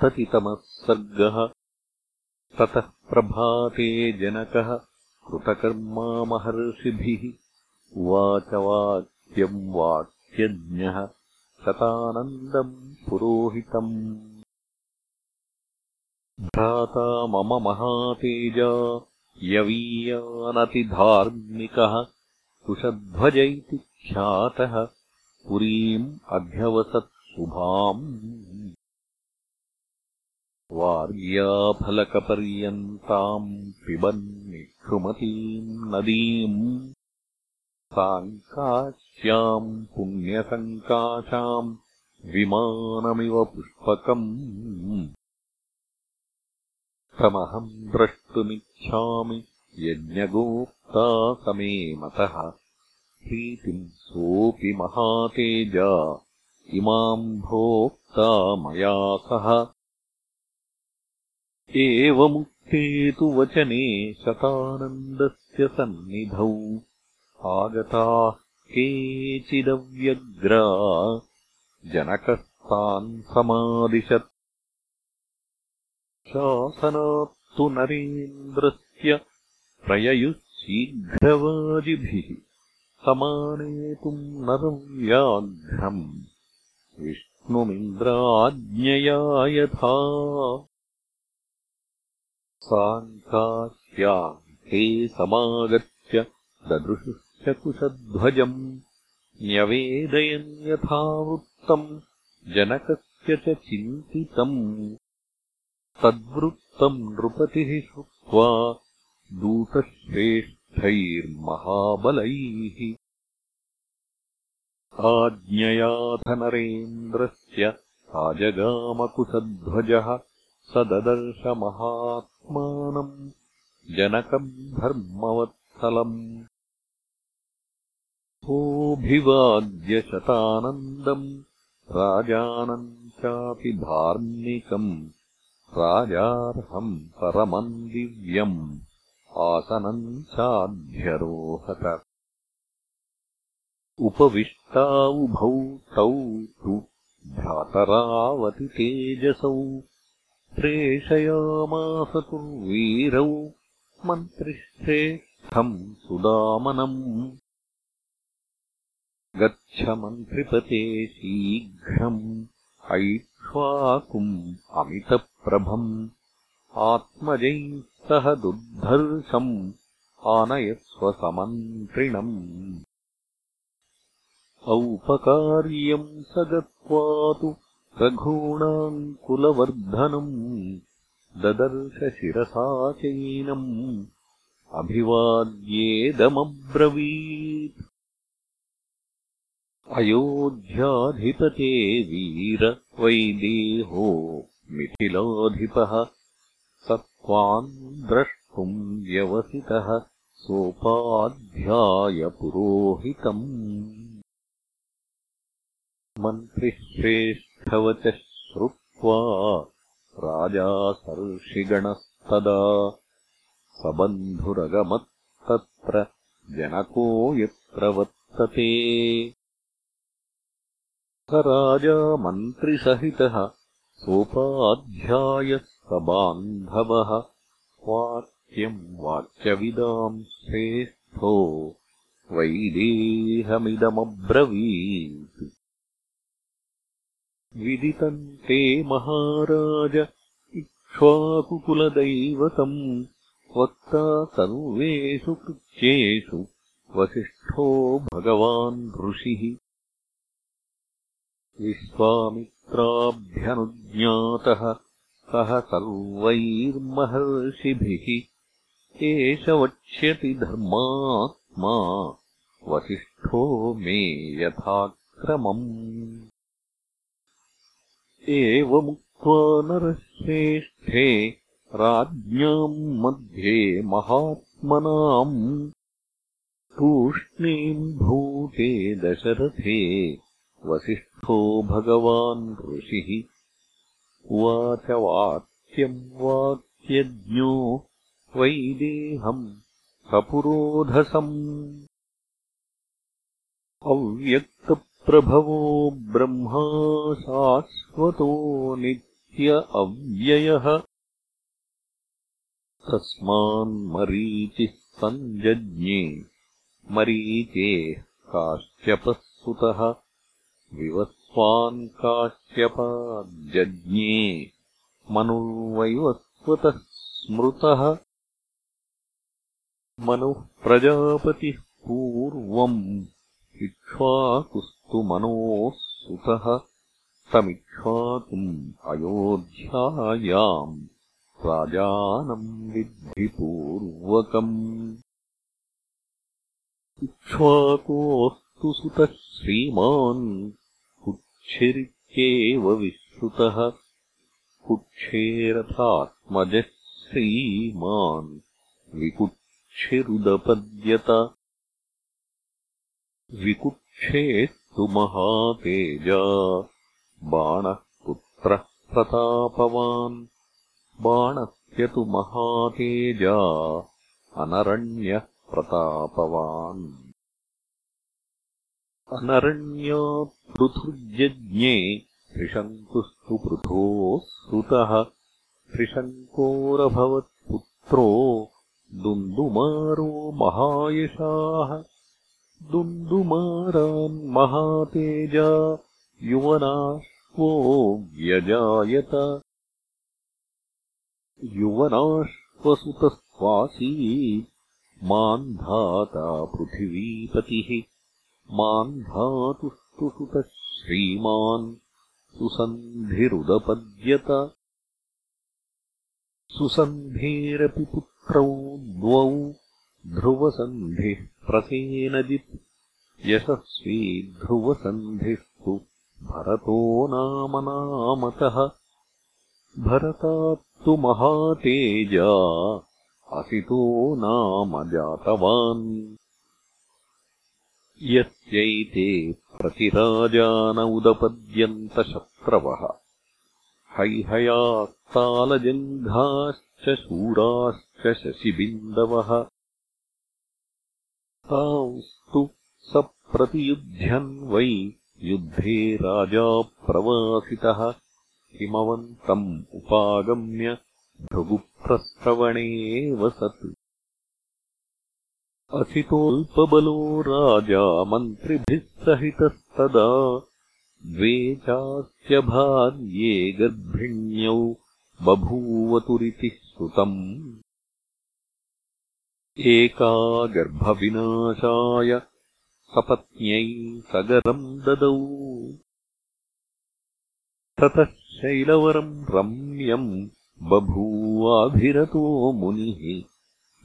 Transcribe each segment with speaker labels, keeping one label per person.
Speaker 1: सप्ततितमः सर्गः ततः प्रभाते जनकः कृतकर्मा महर्षिभिः। उवाच वाक्यम् वाक्यज्ञः। शतानन्दम् पुरोहितम्। भ्राता मम महातेजा यवीयानतिधार्मिकः। कुशध्वज इति ख्यातः। पुरीम् अध्यवसत् शुभाम् वार्याफलकपर्यन्ताम् पिबन्निकृमतीम् नदीम् साङ्काश्याम् पुण्यसङ्काशाम् विमानमिव पुष्पकम् तमहम् द्रष्टुमिच्छामि यज्ञगोप्ता समे मतः प्रीतिम् सोऽपि महातेजा इमाम् भोक्ता मया सह एवमुक्ते तु वचने शतानन्दस्य सन्निधौ। आगताः केचिदव्यग्रा जनकस्तान् समादिशत्। शासनात्तु नरेन्द्रस्य प्रययुः शीघ्रवाजिभिः समानेतुम् नरव्याघ्रम् विष्णुमिन्द्राज्ञया यथा साङ्कास्यान्ते समागत्य ददृशुश्च कुशध्वजम् न्यवेदयन् यथावृत्तम् जनकस्य च चिन्तितम्। तद्वृत्तम् नृपतिः श्रुत्वा दूतश्रेष्ठैर्महाबलैः। आज्ञयाथ नरेन्द्रस्य आजगामकुशध्वजः स ददर्शमहात्मानम् जनकम् धर्मवत्सलम् सोऽभिवाद्यशतानन्दम् राजानम् चापि धार्मिकम् राजार्हम् परमम् दिव्यम् आसनम् चाध्यरोहत उपविष्टावुभौ तौ तु भ्रातरावतितेजसौ प्रेषयामास वीरौ मन्त्रिश्रेष्ठम् सुदामनम्। गच्छ मन्त्रिपते शीघ्रम् ऐक्ष्वाकुम् अमितप्रभम्। आत्मजैः सह दुर्धर्षम् आनयस्वसमन्त्रिणम् औपकार्यम् स गत्वा तु रघूणाम् कुलवर्धनम् ददर्शशिरसा चैनम् अभिवाद्येदमब्रवीत्। अयोध्याधिपते वीरवैदेहो मिथिलाधिपः स त्वाम् द्रष्टुम् व्यवसितः सोपाध्यायपुरोहितम् मन्त्रिश्रेष्ठवचः श्रुत्वा राजा सर्षिगणस्तदा सबन्धुरगमत्तत्र जनको यत्र वर्तते स राजा मन्त्रिसहितः सोपाध्यायः स बान्धवः वाक्यम् वाक्यविदाम् श्रेष्ठो वैदेहमिदमब्रवीत् विदितम् ते महाराज इक्ष्वाकुकुलदैवतम्। वक्ता सर्वेषु कृत्येषु वसिष्ठो भगवान् ऋषिः। विश्वामित्राभ्यनुज्ञातः सः सर्वैर्महर्षिभिः। एष वक्ष्यति धर्मात्मा। वसिष्ठो मे यथाक्रमम् एवमुक्त्वा नरश्रेष्ठे राज्ञाम् मध्ये महात्मनाम् तूष्णीम् भूते दशरथे वसिष्ठो भगवान् ऋषिः। उवाच वाक्यम् वाक्यज्ञो वैदेहम् सपुरोधसम्। अव्यक्त प्रभवो ब्रह्मा शाश्वतो नित्यः अव्ययः। तस्मान्मरीचिः सञ्जज्ञे मरीचेः काश्यपः सुतः विवस्वान् काश्यपाज्ञे मनुर्वैवस्वतः स्मृतः। मनुः प्रजापतिः पूर्वम् इक्ष्वाकुस्तु मनोः सुतः तमिक्ष्वाकुम् अयोध्यायाम् राजानम् विद्धिपूर्वकम्। इक्ष्वाकोऽस्तु सुतः श्रीमान् कुक्षिरित्येव विश्रुतः। कुक्षेरथात्मजः श्रीमान् विकुक्षिरुदपद्यत विकुक्षेस्तु महातेजा बाणः पुत्रः प्रतापवान्। बाणस्य तु महातेजा। अनरण्यः प्रतापवान् अनरण्यात् पृथुर्जज्ञे त्रिशङ्कुस्तु पृथोः श्रुतः त्रिशङ्कोरभवत्पुत्रो दुन्दुमारो महायशाः दुन्दुमारान् महातेजा युवनाश्वो व्यजायत। युवनाश्वसुतस्त्वासी मान्धाता पृथिवीपतिः। मान्धातुस्तु सुतः श्रीमान् सुसन्धिरुदपद्यत। सुसन्धेरपि पुत्रौ द्वौ ध्रुवसन्धिः प्रसेनजित्। यशस्वी ध्रुवसन्धिस्तु। भरतो नाम नामतः। भरतात्तु महातेजा। असितो नाम जातवान्। यस्यैते प्रतिराजान उदपद्यन्तशत्रवः हैहयात्तालजङ्घाश्च शूराश्च शशिबिन्दवः तांस्तु स प्रतियुध्यन् वै युद्धे राजा प्रवासितः हिमवन्तम् उपागम्य भृगुप्रस्तवणे वसत् असितोऽल्पबलो राजा मन्त्रिभिः सहितस्तदा द्वे चास्य भार्ये गर्भिण्यौ बभूवतुरिति श्रुतम् एका गर्भविनाशाय सपत्न्यै सगरम् ददौ। ततः शैलवरम् रम्यम् बभूवाभिरतो मुनिः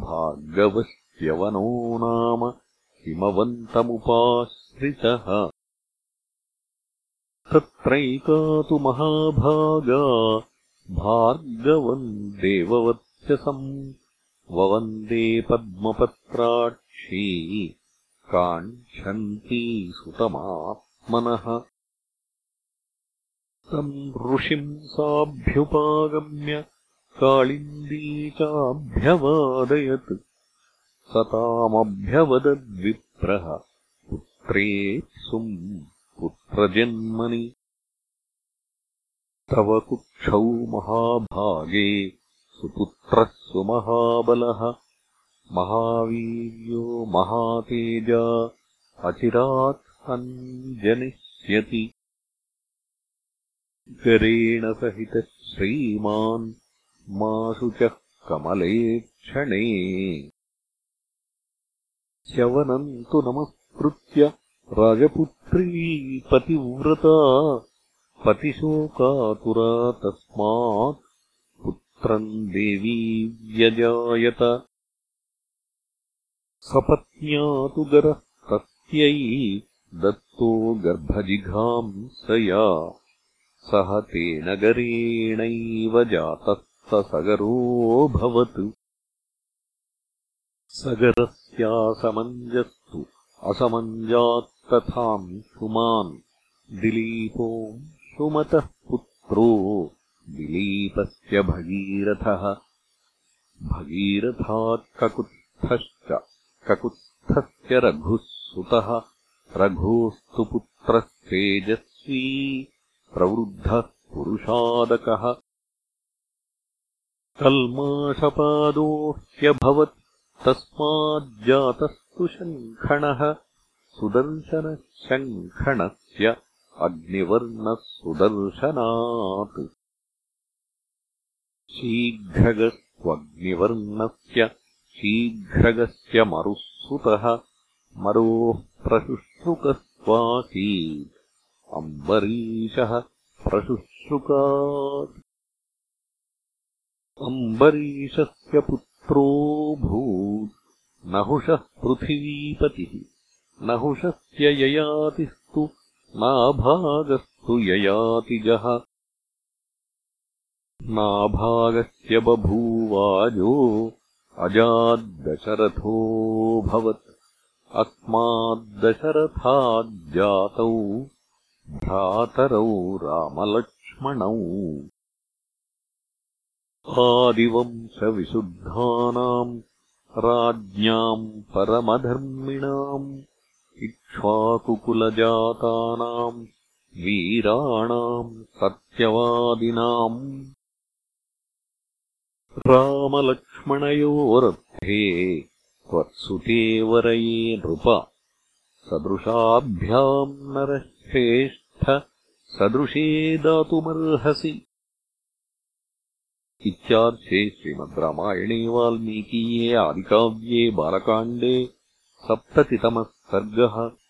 Speaker 1: भार्गवस्त्यवनो नाम हिमवन्तमुपाश्रितः। तत्रैका तु महाभागा भार्गवम् देववत्यसम् ववन्दे पद्मपत्राक्षी काङ्क्षन्ती सुतमात्मनः। तम् ऋषिम् साभ्युपागम्य काळिन्दी चाभ्यवादयत्। स तामभ्यवदद्विप्रः पुत्रेत्सुम् पुत्रजन्मनि। तव कुक्षौ महाभागे सुपुत्रः सुमहाबलः महावीर्यो महातेजा। अचिरात् सञ्जनिष्यति। गरेण सहितः श्रीमान् माशुचः कमले क्षणे। च्यवनम् तु नमस्कृत्य राजपुत्री पतिव्रता। पतिशोकातुरा तस्मात् पुत्रम् देवी व्यजायत। सपत्न्या तु गरः तस्यै दत्तो गर्भजिघांसया। सह तेन गरेणैव जातस्तसगरोऽभवत् सगरस्यासमञ्जस्तु असमञ्जात्तथांशुमान् दिलीपोऽंशुमतः पुत्रो दिलीपस्य भगीरथः। भगीरथात् ककुत्स्थश्च ककुत्स्थस्य रघुः सुतः। रघोस्तु पुत्रस्तेजस्वी प्रवृद्धः पुरुषादकः। कल्माषपादो ह्यभवत् तस्माज्जातस्तु शङ्खणः। सुदर्शनः शङ्खणस्य अग्निवर्णः सुदर्शनात् शीघ्रगस्त्वग्निवर्णस्य शीघ्रगस्य मरुःसुतः मरोः प्रशुश्रुकस्त्वासीत्। अम्बरीशः प्रशुश्रुकात्। अम्बरीशस्य पुत्रोऽभूत् नहुषः पृथिवीपतिः। नहुषस्य ययातिस्तु नाभागस्तु ययातिजः नाभागस्य बभूवाजो अजाद्दशरथोऽभवत् अस्माद्दशरथाज्जातौ भ्रातरौ रामलक्ष्मणौ। आदिवंशविशुद्धानाम् राज्ञाम् परमधर्मिणाम् इक्ष्वाकुकुलजातानाम् वीराणाम् सत्यवादिनाम् रामलक्ष्मणयोरर्थे त्वत्सुते वरये नृप सदृशाभ्याम् नरश्रेष्ठ सदृशे दातुमर्हसि। इत्यार्थे श्रीमद् रामायणे वाल्मीकीये आदिकाव्ये बालकाण्डे सप्ततितमः सर्गः